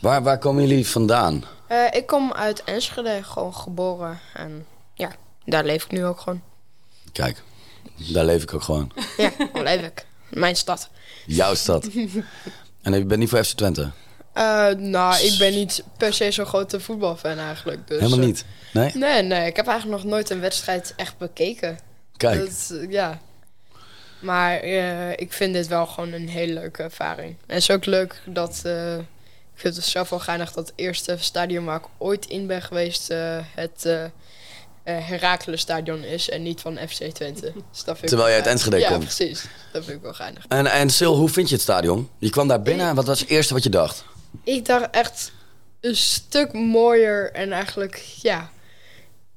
Waar, waar komen jullie vandaan? Eh, ik kom uit Enschede, gewoon geboren. En ja, daar leef ik nu ook gewoon. Kijk, daar leef ik ook gewoon. Ja, daar leef ik. Mijn stad. Jouw stad. En je bent niet voor FC Twente? Eh, nou, ik ben niet per se zo'n grote voetbalfan eigenlijk. Dus, Helemaal eh, niet? Nee? Nee, nee. Ik heb eigenlijk nog nooit een wedstrijd echt bekeken. Kijk, Dat, ja. Maar ik vind dit wel gewoon een hele leuke ervaring. En het is ook leuk dat... ik vind het zelf wel geinig dat het eerste stadion waar ik ooit in ben geweest... eh, het Heracles stadion is en niet van FC Twente. Dus dat vind Terwijl je uit. Enschede ja, komt. precies. Dat vind ik wel geinig. En, en Sil, hoe vind je het stadion? Je kwam daar binnen en wat was het eerste wat je dacht? Ik dacht echt een stuk mooier en eigenlijk, ja,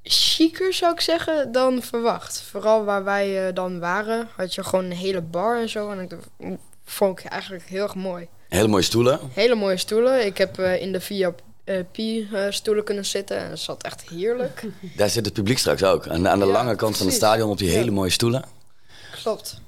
chiquer zou ik zeggen dan verwacht. Vooral waar wij dan waren, had je gewoon een hele bar en zo. En mm, vond ik eigenlijk heel erg mooi. Hele mooie stoelen. Hele mooie stoelen. Ik heb eh, in de VIP-stoelen kunnen zitten en dat zat echt heerlijk. Daar zit het publiek straks ook. Aan, aan de Ja, lange kant van het stadion op die Ja. hele mooie stoelen. Klopt.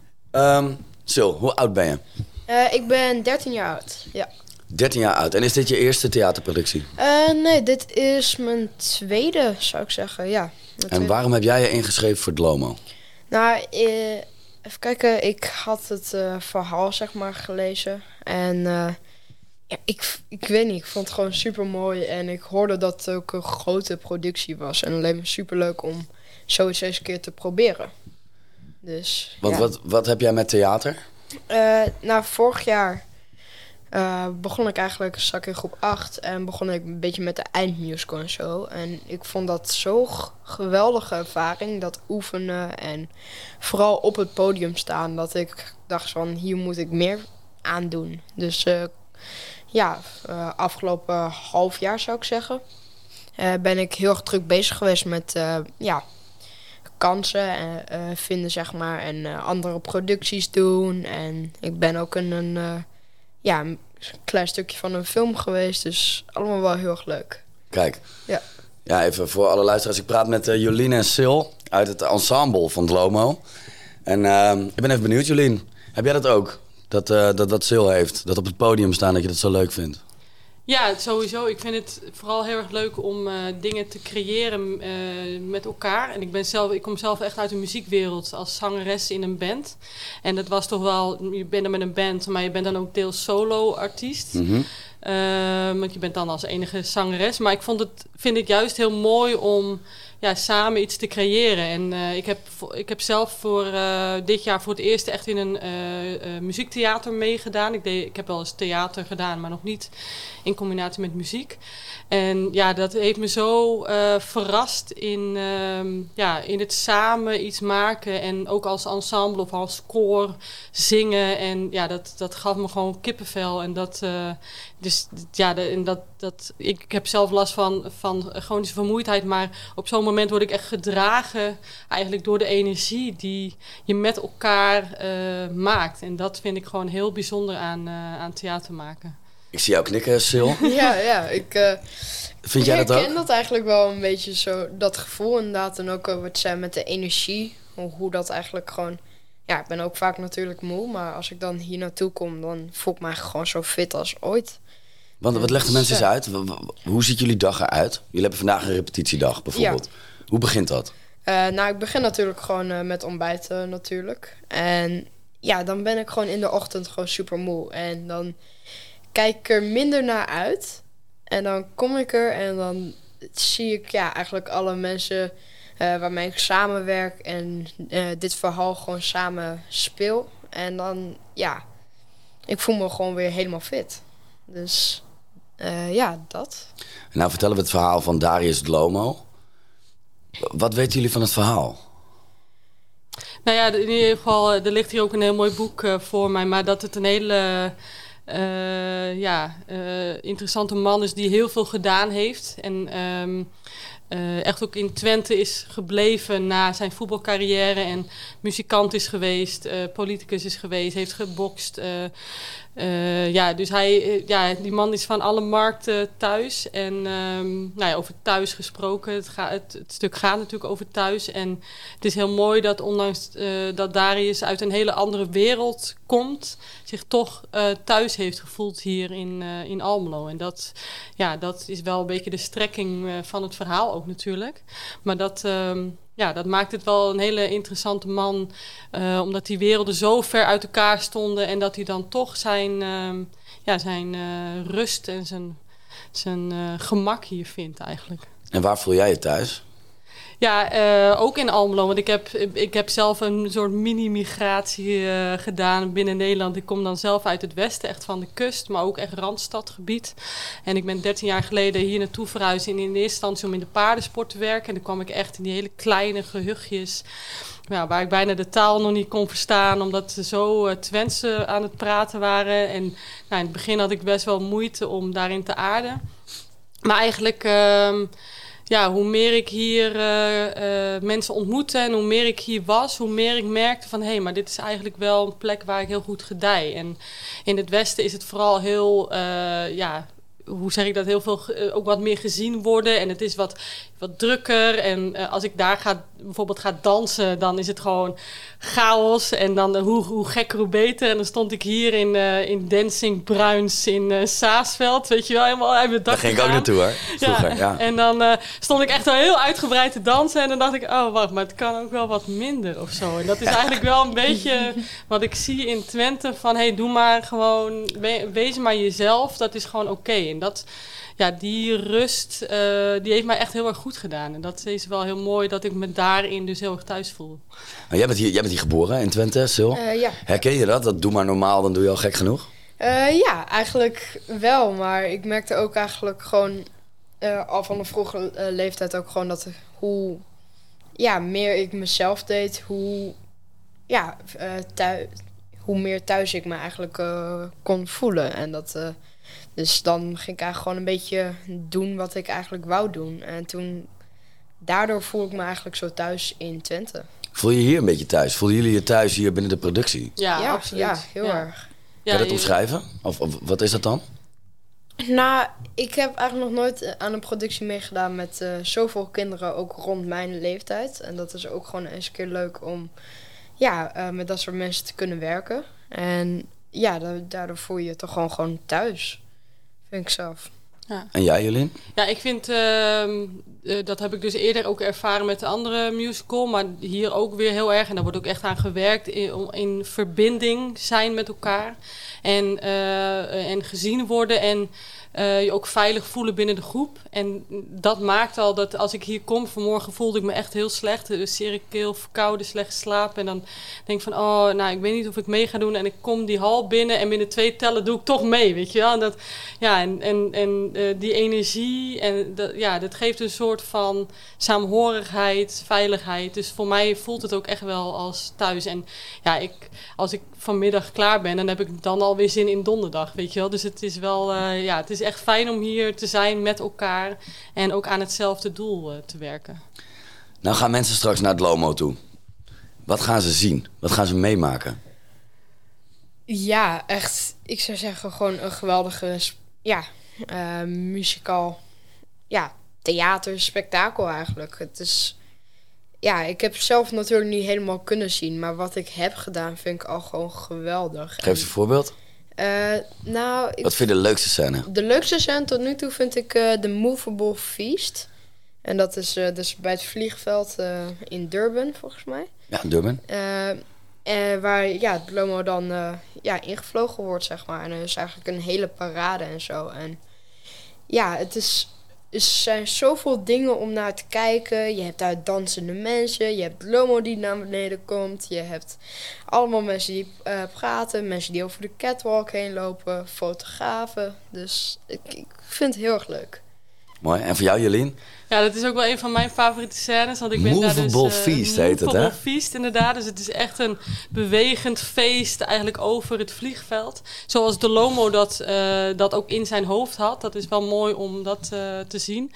Sil, hoe oud ben je? Eh, ik ben 13 jaar oud, ja. 13 jaar oud. En is dit je eerste theaterproductie? Eh, nee, dit is mijn tweede, zou ik zeggen, ja. En waarom heb jij je ingeschreven voor het Lomo? Nou, eh, even kijken. Ik had het eh, verhaal, zeg maar, gelezen. En eh, ja, ik, ik weet niet, ik vond het gewoon super mooi. En ik hoorde dat het ook een grote productie was. En alleen maar super leuk om zoiets eens een keer te proberen. Dus. Want ja. wat, wat heb jij met theater? Eh, nou, vorig jaar eh, begon ik eigenlijk, zat ik in groep 8 en begon ik een beetje met de eindmusical en zo. En ik vond dat zo'n geweldige ervaring, dat oefenen en vooral op het podium staan, dat ik dacht van hier moet ik meer aan doen. Dus eh, ja, eh, afgelopen half jaar zou ik zeggen, eh, ben ik heel erg druk bezig geweest met ja, kansen vinden, zeg maar. En andere producties doen. En ik ben ook in een, ja, een klein stukje van een film geweest. Dus allemaal wel heel erg leuk. Kijk. Ja. Ja, even voor alle luisteraars. Ik praat met Jolien en Sil uit het ensemble van het Lomo. En ik ben even benieuwd, Jolien. Heb jij dat ook? Dat, eh, dat wat Sil heeft? Dat op het podium staan, dat je dat zo leuk vindt? Ja, sowieso. Ik vind het vooral heel erg leuk om eh, dingen te creëren eh, met elkaar. En ik, ben zelf, ik kom zelf echt uit de muziekwereld als zangeres in een band. En dat was toch wel, je bent dan met een band, maar je bent dan ook deels solo-artiest. Mhm. Want je bent dan als enige zangeres. Maar ik vond het, vind het juist heel mooi om ja, samen iets te creëren. En eh, ik, heb, ik heb zelf voor eh, dit jaar voor het eerst echt in een eh, muziektheater meegedaan. Ik, deed, ik heb wel eens theater gedaan, maar nog niet in combinatie met muziek. En ja, dat heeft me zo verrast in, ehm, ja, in het samen iets maken. En ook als ensemble of als koor zingen. En ja, dat, dat gaf me gewoon kippenvel. En dat, dus ja, en dat, dat, ik heb zelf last van, van chronische vermoeidheid. Maar op zo'n moment word ik echt gedragen eigenlijk door de energie die je met elkaar eh, maakt. En dat vind ik gewoon heel bijzonder aan, eh, aan theater maken. Ik zie jou knikken, Sil. ja, ja. Ik, eh, Vind jij ik dat ook? herken dat eigenlijk wel een beetje zo. Dat gevoel inderdaad. En ook wat zei met de energie. Hoe, hoe dat eigenlijk gewoon... Ja, ik ben ook vaak natuurlijk moe. Maar als ik dan hier naartoe kom, dan voel ik me eigenlijk gewoon zo fit als ooit. Want wat leggen mensen eens uit? Hoe ziet jullie dag eruit? Jullie hebben vandaag een repetitiedag bijvoorbeeld. Hoe begint dat? Eh, nou, ik begin natuurlijk gewoon eh, met ontbijten natuurlijk. En ja, dan ben ik gewoon in de ochtend gewoon super moe. En dan kijk ik er minder naar uit. En dan kom ik er en dan zie ik ja, eigenlijk alle mensen eh, waarmee ik samenwerk en dit verhaal gewoon samen speel. En dan, ja, ik voel me gewoon weer helemaal fit. Dus eh, ja, dat. Nou vertellen we het verhaal van Darius Dlomo. Wat weten jullie van het verhaal? Nou ja, in ieder geval, eh, er ligt hier ook een heel mooi boek eh, voor mij. Maar dat het een hele eh, ja, eh, interessante man is die heel veel gedaan heeft. En ehm, eh, echt ook in Twente is gebleven na zijn voetbalcarrière. En muzikant is geweest, uh, politicus is geweest, heeft gebokst. Uh, ja, dus hij, ja, die man is van alle markten thuis. En um, nou ja, over thuis gesproken, het, gaat, het, stuk gaat natuurlijk over thuis. En het is heel mooi dat ondanks dat Darius uit een hele andere wereld komt, zich toch thuis heeft gevoeld hier in, in Almelo. En dat, ja, dat is wel een beetje de strekking van het verhaal ook natuurlijk. Maar dat, uh, ja, dat maakt het wel een hele interessante man. Uh, omdat die werelden zo ver uit elkaar stonden. En dat hij dan toch zijn, uh, ja, zijn uh, rust en zijn, zijn eh, gemak hier vindt eigenlijk. En waar voel jij je thuis? Ja, uh, ook in Almelo. Want ik heb, ik heb zelf een soort mini-migratie uh, gedaan binnen Nederland. Ik kom dan zelf uit het westen, echt van de kust, maar ook echt randstadgebied. En ik ben 13 jaar geleden hier naartoe verhuisd in, eerste instantie om in de paardensport te werken. En dan kwam ik echt in die hele kleine gehuchtjes. Waar ik bijna de taal nog niet kon verstaan, omdat ze zo uh, aan het praten waren. En nou, in het begin had ik best wel moeite om daarin te aarden. Maar eigenlijk... Uh, ja, hoe meer ik hier uh, uh, mensen ontmoette en hoe meer ik hier was, hoe meer ik merkte van hé, hey, maar dit is eigenlijk wel een plek waar ik heel goed gedij. En in het Westen is het vooral heel, uh, ja, hoe zeg ik dat, heel veel ook wat meer gezien worden. En het is wat, wat drukker. En uh, als ik daar ga, bijvoorbeeld ga dansen, dan is het gewoon chaos. En dan uh, hoe, hoe gekker, hoe beter. En dan stond ik hier in, in Dancing Bruins in Saasveld. Weet je wel, helemaal uit mijn dak Daar ging ik ook naartoe hoor, vroeger. Ja. ja. En dan stond ik echt wel heel uitgebreid te dansen. En dan dacht ik, oh wacht, maar het kan ook wel wat minder of zo. En dat is eigenlijk wel een beetje wat ik zie in Twente. Van hey, doe maar gewoon, we, wees maar jezelf. Dat is gewoon oké. Okay. En dat ja, die rust, uh, die heeft mij echt heel erg goed gedaan. En dat is wel heel mooi dat ik me daarin dus heel erg thuis voel. Maar jij, bent hier, jij bent hier geboren in Twente, Sil? Uh, ja. Herken je dat? Dat doe maar normaal, dan doe je al gek genoeg? Uh, ja, eigenlijk wel. Maar ik merkte ook eigenlijk gewoon al van een vroege leeftijd ook gewoon dat hoe ja, meer ik mezelf deed, hoe, ja, thuis, hoe meer thuis ik me eigenlijk kon voelen. En dat dus dan ging ik eigenlijk gewoon een beetje doen wat ik eigenlijk wou doen. En toen, daardoor voel ik me eigenlijk zo thuis in Twente. Voel je hier een beetje thuis? Voelen jullie je thuis hier binnen de productie? Ja, ja absoluut. Ja, heel ja. erg. Kan je dat omschrijven? Of, of, wat is dat dan? Nou, ik heb eigenlijk nog nooit aan een productie meegedaan met uh, zoveel kinderen, ook rond mijn leeftijd. En dat is ook gewoon eens een keer leuk om ja, uh, met dat soort mensen te kunnen werken. En ja, daardoor voel je je toch gewoon, gewoon thuis. Vind ik zelf. Ja. En jij, Jolien? Ja, ik vind, uh, uh, dat heb ik dus eerder ook ervaren met de andere musical, maar hier ook weer heel erg. En daar wordt ook echt aan gewerkt in, in verbinding zijn met elkaar. En, uh, en gezien worden en uh, je ook veilig voelen binnen de groep. En dat maakt al dat als ik hier kom, vanmorgen voelde ik me echt heel slecht. Dus zeer keel, verkouden, slecht slapen. En dan denk ik van, oh, nou, ik weet niet of ik mee ga doen. En ik kom die hal binnen en binnen twee tellen doe ik toch mee, weet je wel. En, dat, ja, en, en, en uh, die energie, en dat, ja, dat geeft een soort van saamhorigheid, veiligheid. Dus voor mij voelt het ook echt wel als thuis. En ja, ik, als ik vanmiddag klaar ben, dan heb ik dan alweer zin in donderdag, weet je wel. Dus het is wel, ja, het is echt fijn om hier te zijn met elkaar en ook aan hetzelfde doel uh, te werken. Nou gaan mensen straks naar het Lomo toe. Wat gaan ze zien? Wat gaan ze meemaken? Ja, echt. Ik zou zeggen gewoon een geweldige, ja, uh, muzikaal, ja, theater, spektakel eigenlijk. Het is, ja, ik heb zelf natuurlijk niet helemaal kunnen zien, maar wat ik heb gedaan vind ik al gewoon geweldig. Geef eens een voorbeeld. Uh, nou, ik, Wat vind je de leukste scène? De leukste scène tot nu toe vind ik uh, de Movable Feast. En dat is uh, dus bij het vliegveld in Durban, volgens mij. Ja, Durban. waar ja, het Lomo dan ja, ingevlogen wordt, zeg maar. En er is eigenlijk een hele parade en zo. En ja, het is er zijn zoveel dingen om naar te kijken. Je hebt daar dansende mensen. Je hebt Lomo die naar beneden komt. Je hebt allemaal mensen die uh, praten. Mensen die over de catwalk heen lopen. Fotografen. Dus ik, ik vind het heel erg leuk. Mooi. En voor jou, Jolien? Ja, dat is ook wel een van mijn favoriete scènes. Want ik ben daar dus, Movable eh, Feast heet het, hè? Movable Feast, inderdaad. Dus het is echt een bewegend feest eigenlijk over het vliegveld. Zoals De Lomo dat, eh, dat ook in zijn hoofd had. Dat is wel mooi om dat eh, te zien.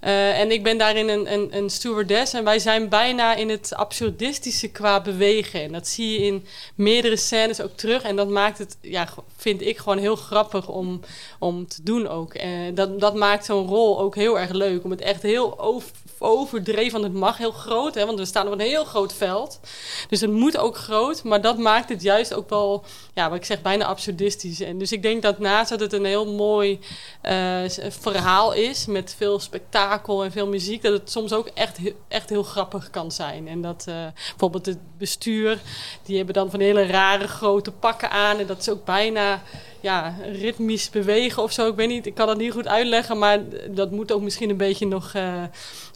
En ik ben daarin een, een, een stewardess. En wij zijn bijna in het absurdistische qua bewegen. En dat zie je in meerdere scènes ook terug. En dat maakt het, ja, vind ik gewoon heel grappig om, om te doen ook. Uh, dat, dat maakt zo'n rol ook heel erg leuk. Om het echt heel over, overdreven, want het mag heel groot. Hè, want we staan op een heel groot veld. Dus het moet ook groot. Maar dat maakt het juist ook wel, ja, wat ik zeg, bijna absurdistisch. En dus ik denk dat naast dat het een heel mooi uh, verhaal is. Met veel spektakel en veel muziek. Dat het soms ook echt, echt heel grappig kan zijn. En dat uh, bijvoorbeeld het bestuur. Die hebben dan van hele rare grote pakken aan. En dat is ook bijna ja, ritmisch bewegen of zo. Ik weet niet, ik kan dat niet goed uitleggen, maar dat moet ook misschien een beetje nog uh,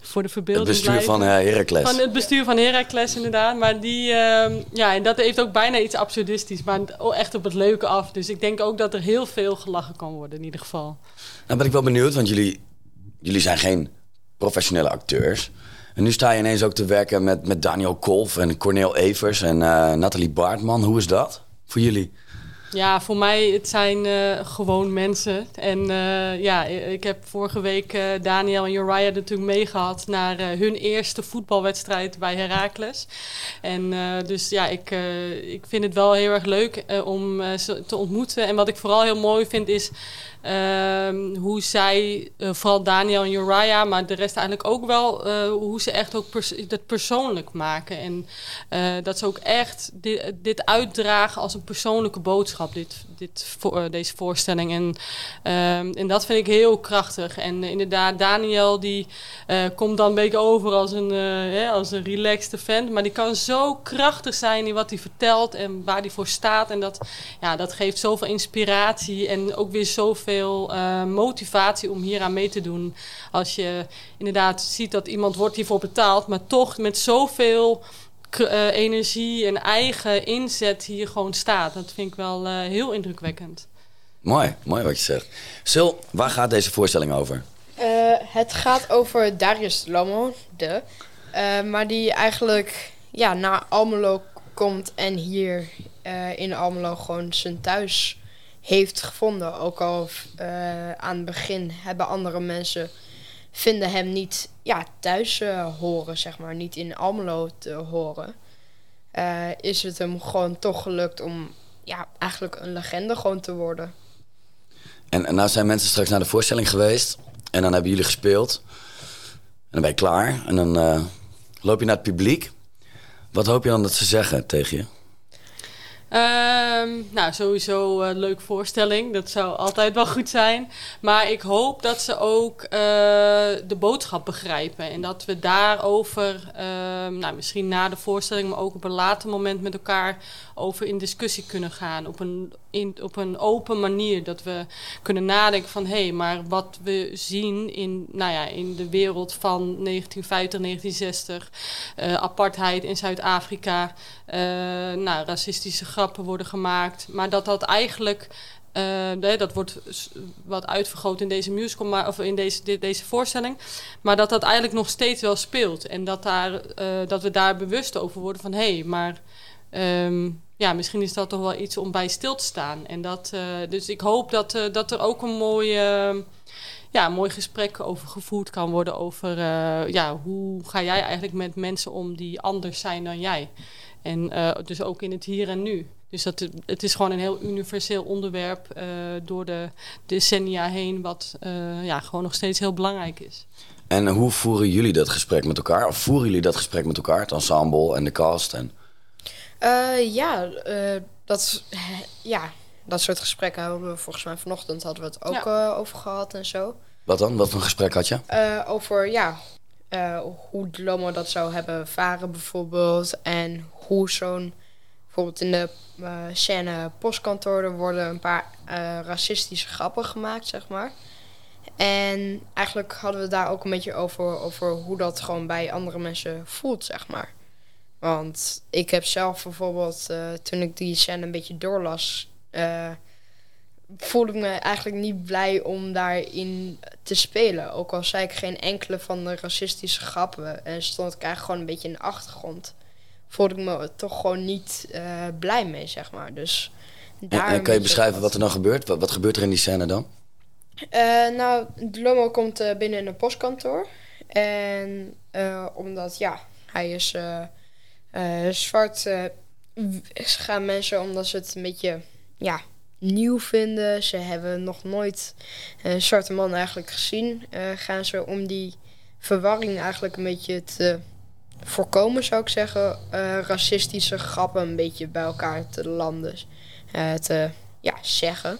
voor de verbeelding Het bestuur blijven. van uh, Heracles. Van het bestuur van Heracles, inderdaad. Maar die, uh, ja, en dat heeft ook bijna iets absurdistisch, maar echt op het leuke af. Dus ik denk ook dat er heel veel gelachen kan worden, in ieder geval. Nou ben ik wel benieuwd, want jullie, jullie zijn geen professionele acteurs. En nu sta je ineens ook te werken met, met Daniel Kolf en Cornel Evers en uh, Nathalie Baartman. Hoe is dat voor jullie? Ja, voor mij het zijn uh, gewoon mensen. En uh, ja, ik heb vorige week uh, Daniel en Uriah natuurlijk meegehad naar hun eerste voetbalwedstrijd bij Heracles. En dus ja, ik, ik vind het wel heel erg leuk om ze te ontmoeten. En wat ik vooral heel mooi vind is uh, hoe zij, uh, vooral Daniel en Uriah, maar de rest eigenlijk ook wel, uh, hoe ze echt ook dat persoonlijk maken. En uh, dat ze ook echt dit, uitdragen als een persoonlijke boodschap, dit, dit deze voorstelling. En, en dat vind ik heel krachtig. En inderdaad, Daniel die komt dan een beetje over als een, als een relaxed vent, maar die kan zo krachtig zijn in wat hij vertelt en waar hij voor staat. En dat, ja, dat geeft zoveel inspiratie en ook weer zoveel veel uh, motivatie om hier aan mee te doen. Als je inderdaad ziet dat iemand wordt hiervoor betaald, maar toch met zoveel uh, energie en eigen inzet hier gewoon staat. Dat vind ik wel uh, heel indrukwekkend. Mooi, mooi wat je zegt. Sil, waar gaat deze voorstelling over? het gaat over Darius Lomo, de, maar die eigenlijk ja, naar Almelo komt en hier in Almelo gewoon zijn thuis heeft gevonden. Ook al uh, aan het begin hebben andere mensen vinden hem niet ja, thuis uh, horen, zeg maar, niet in Almelo te horen. Uh, is het hem gewoon toch gelukt om ja, eigenlijk een legende gewoon te worden. En, en nou zijn mensen straks naar de voorstelling geweest en dan hebben jullie gespeeld. En dan ben je klaar en dan loop je naar het publiek. Wat hoop je dan dat ze zeggen tegen je? Um, nou, sowieso een uh, leuke voorstelling. Dat zou altijd wel goed zijn. Maar ik hoop dat ze ook uh, de boodschap begrijpen. En dat we daarover, uh, nou, misschien na de voorstelling, maar ook op een later moment met elkaar over in discussie kunnen gaan. Op een, in, op een open manier. Dat we kunnen nadenken van hé, hey, maar wat we zien in, nou ja, in de wereld van 1950, 1960, apartheid in Zuid-Afrika, nou, racistische grappen worden gemaakt. Maar dat dat eigenlijk. Uh, dat wordt wat uitvergroot in deze musical, maar, of in deze, deze voorstelling. Maar dat dat eigenlijk nog steeds wel speelt. En dat, daar, dat we daar bewust over worden van hé, hey, maar. Um, ja, misschien is dat toch wel iets om bij stil te staan. En dat, uh, dus ik hoop dat, dat er ook een mooie ja, mooi gesprek over gevoerd kan worden. Over uh, ja, hoe ga jij eigenlijk met mensen om die anders zijn dan jij. En dus ook in het hier en nu. Dus dat, het is gewoon een heel universeel onderwerp door de decennia heen, wat ja, gewoon nog steeds heel belangrijk is. En hoe voeren jullie dat gesprek met elkaar? Of voeren jullie dat gesprek met elkaar, het ensemble en de cast? En... Uh, ja, dat, ja, dat soort gesprekken hebben we volgens mij vanochtend hadden we het ook ja. over gehad en zo. Wat dan? Wat voor gesprek had je? over ja, hoe de Lomo dat zou hebben varen bijvoorbeeld. En hoe zo'n bijvoorbeeld in de uh, scène postkantoor er worden een paar uh, racistische grappen gemaakt, zeg maar. En eigenlijk hadden we daar ook een beetje over, over hoe dat gewoon bij andere mensen voelt, zeg maar. Want ik heb zelf bijvoorbeeld, uh, toen ik die scène een beetje doorlas, voelde ik me eigenlijk niet blij om daarin te spelen. Ook al zei ik geen enkele van de racistische grappen en stond ik eigenlijk gewoon een beetje in de achtergrond. Voelde ik me toch gewoon niet eh, blij mee, zeg maar. Dus daar en kan je beschrijven wat er dan gebeurt? Wat, wat gebeurt er in die scène dan? Eh, nou, Lomo komt eh, binnen in een postkantoor. En eh, omdat, ja, hij is eh, eh, zwart, w- gaan mensen omdat ze het een beetje, ja, nieuw vinden. Ze hebben nog nooit een zwarte man eigenlijk gezien. eh, gaan ze om die verwarring eigenlijk een beetje te voorkomen, zou ik zeggen. racistische grappen een beetje bij elkaar te landen. te, ja, zeggen.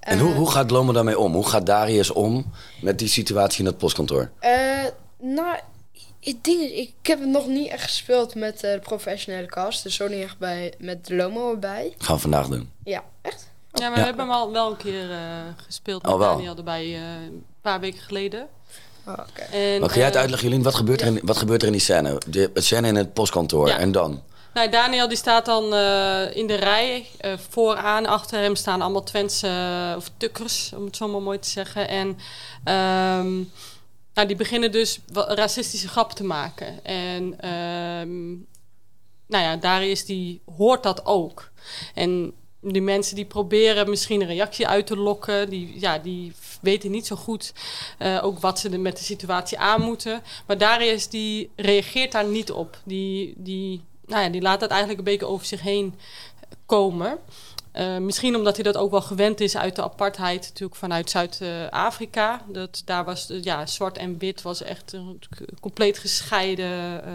En hoe, hoe gaat Lomo daarmee om? Hoe gaat Darius om met die situatie in het postkantoor? Eh, nou, het ding is, ik heb het nog niet echt gespeeld met eh, de professionele cast. Dus zo niet echt bij, met de Lomo erbij. Dat gaan we vandaag doen. Ja, echt? Ja, maar Ja. we hebben hem al wel een keer eh, gespeeld met Oh, wel. Daniel erbij eh, een paar weken geleden. Oh, Oké. En, Wat ga jij het uitleggen, Jolien? Wat gebeurt er in, wat gebeurt er in die scène? De, scène in het postkantoor. Ja. En dan? Nou, Daniel die staat dan eh, in de rij. eh, vooraan, achter hem staan allemaal Twentse, of tukkers, om het zo maar mooi te zeggen. En ehm, nou, die beginnen dus racistische grappen te maken. En ehm, nou ja, Darius die hoort dat ook. En die mensen die proberen misschien een reactie uit te lokken, die, ja, die weten niet zo goed eh, ook wat ze met de situatie aan moeten. Maar Darius die reageert daar niet op. Die, die, nou ja, die laat dat eigenlijk een beetje over zich heen komen. Eh, misschien omdat hij dat ook wel gewend is uit de apartheid, natuurlijk vanuit Zuid-Afrika. Dat daar was eh, ja, zwart en wit was echt een compleet gescheiden eh,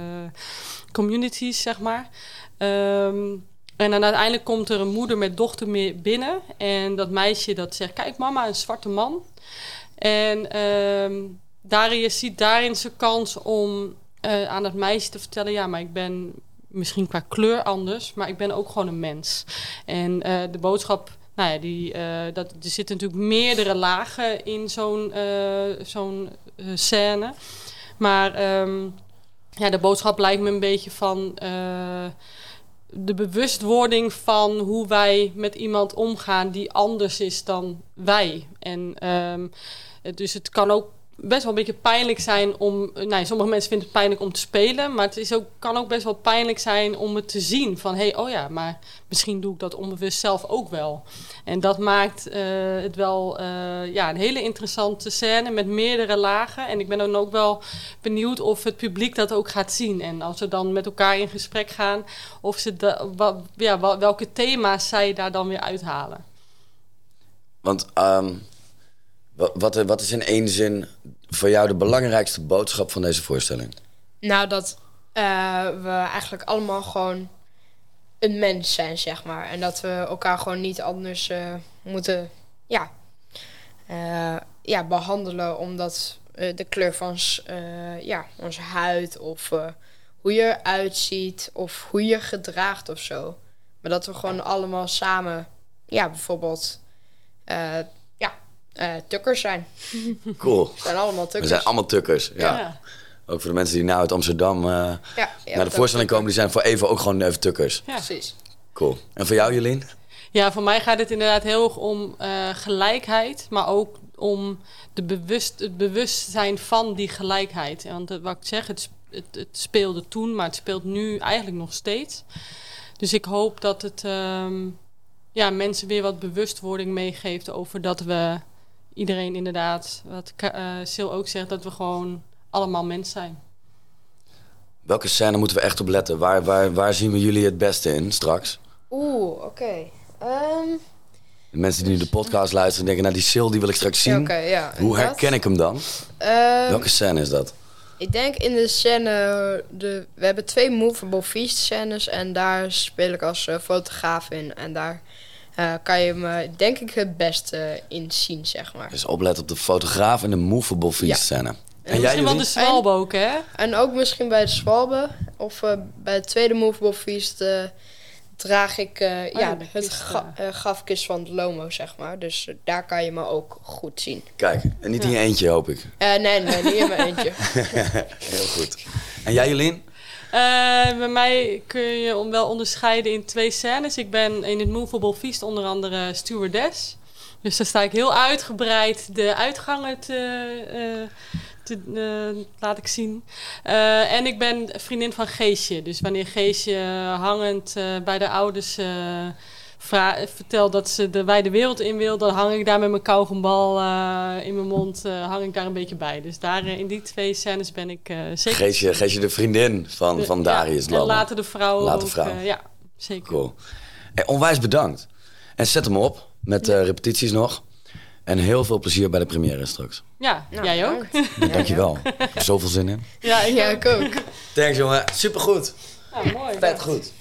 communities, zeg maar. Ehm, en dan uiteindelijk komt er een moeder met dochter mee binnen. En dat meisje dat zegt: Kijk, mama, een zwarte man. En ehm Darius ziet daarin zijn kans om aan dat meisje te vertellen: Ja, maar ik ben misschien qua kleur anders, maar ik ben ook gewoon een mens. En eh, de boodschap. Nou ja, die, eh, dat, er zitten natuurlijk meerdere lagen in zo'n eh, zo'n scène. Maar ehm, ja, de boodschap lijkt me een beetje van de bewustwording van hoe wij met iemand omgaan die anders is dan wij. En ehm, dus het kan ook best wel een beetje pijnlijk zijn om. Nou, sommige mensen vinden het pijnlijk om te spelen, maar het is ook, kan ook best wel pijnlijk zijn om het te zien. Van hé, hey, oh ja, maar misschien doe ik dat onbewust zelf ook wel. En dat maakt eh, het wel eh, ja, een hele interessante scène met meerdere lagen. En ik ben dan ook wel benieuwd of het publiek dat ook gaat zien. En als we dan met elkaar in gesprek gaan, of ze da- wa- ja, welke thema's zij daar dan weer uithalen. Want ehm, wat, wat is in één zin voor jou de belangrijkste boodschap van deze voorstelling? Nou, dat eh, we eigenlijk allemaal gewoon een mens zijn, zeg maar. En dat we elkaar gewoon niet anders eh, moeten, ja, eh, ja, behandelen omdat de kleur van ja, onze huid of hoe je eruit ziet of hoe je gedraagt of zo. Maar dat we gewoon allemaal samen, ja, bijvoorbeeld, eh, eh, tukkers zijn. Cool. We zijn allemaal We tukkers. zijn allemaal tukkers. Ja. Ja. Ook voor de mensen die nou uit Amsterdam eh, ja, naar de voorstelling komen, die zijn voor even ook gewoon even tukkers. Ja. Precies. Cool. En voor jou, Jolien? Ja, voor mij gaat het inderdaad heel erg om eh, gelijkheid, maar ook om de bewust, het bewustzijn van die gelijkheid. Want wat ik zeg, het, het, het speelde toen, maar het speelt nu eigenlijk nog steeds. Dus ik hoop dat het ehm, ja, mensen weer wat bewustwording meegeeft over dat we iedereen inderdaad, wat eh, Sil ook zegt, dat we gewoon allemaal mens zijn. Welke scène moeten we echt op letten? Waar, waar, waar zien we jullie het beste in straks? Oeh, oké. Ehm, De mensen die nu de podcast luisteren denken, nou die Sil die wil ik straks zien. ja, oké, ja. Hoe herken ik hem dan? Ehm, Welke scène is dat? Ik denk in de scène... De, we hebben twee movable feast scènes en daar speel ik als eh, fotograaf in. En daar eh, kan je me denk ik het beste in zien, zeg maar. Dus oplet op de fotograaf en de movable feast Ja. scène. En, En jij, misschien wel de zwalbe ook, hè? En ook misschien bij de Swalbe of eh, bij het tweede movable feast... eh, draag ik eh, ja, ja, de het ga, eh, grafkist van het Lomo, zeg maar. Dus eh, daar kan je me ook goed zien. Kijk, en niet in je eentje hoop ik. Eh, nee, nee, niet in mijn eentje. Heel goed. En jij Jolien? Eh, bij mij kun je wel onderscheiden in twee scènes. Ik ben in het Movable Feast onder andere stewardess. Dus daar sta ik heel uitgebreid de uitgangen te, eh, laat ik zien. En ik ben vriendin van Geesje. Dus wanneer Geesje hangend bij de ouders vra- vertelt dat ze de wijde wereld in wil, dan hang ik daar met mijn kauwgombal eh in mijn mond, eh, hang ik daar een beetje bij. Dus daar eh, in die twee scènes ben ik eh, zeker. Geef je, geef je de vriendin van, de- van Darius ja, En later de vrouw Later ook. vrouw. eh, ja, zeker. Cool. Hey, onwijs bedankt. En zet hem op met eh, repetities nog. En heel veel plezier bij de première straks. Ja, Nou, jij ook? bedankt. Dankjewel. Ik heb zoveel zin in. Ja, ik Ja, ook. ik ook. Thanks jongen. Supergoed. Ja, mooi. Vet goed.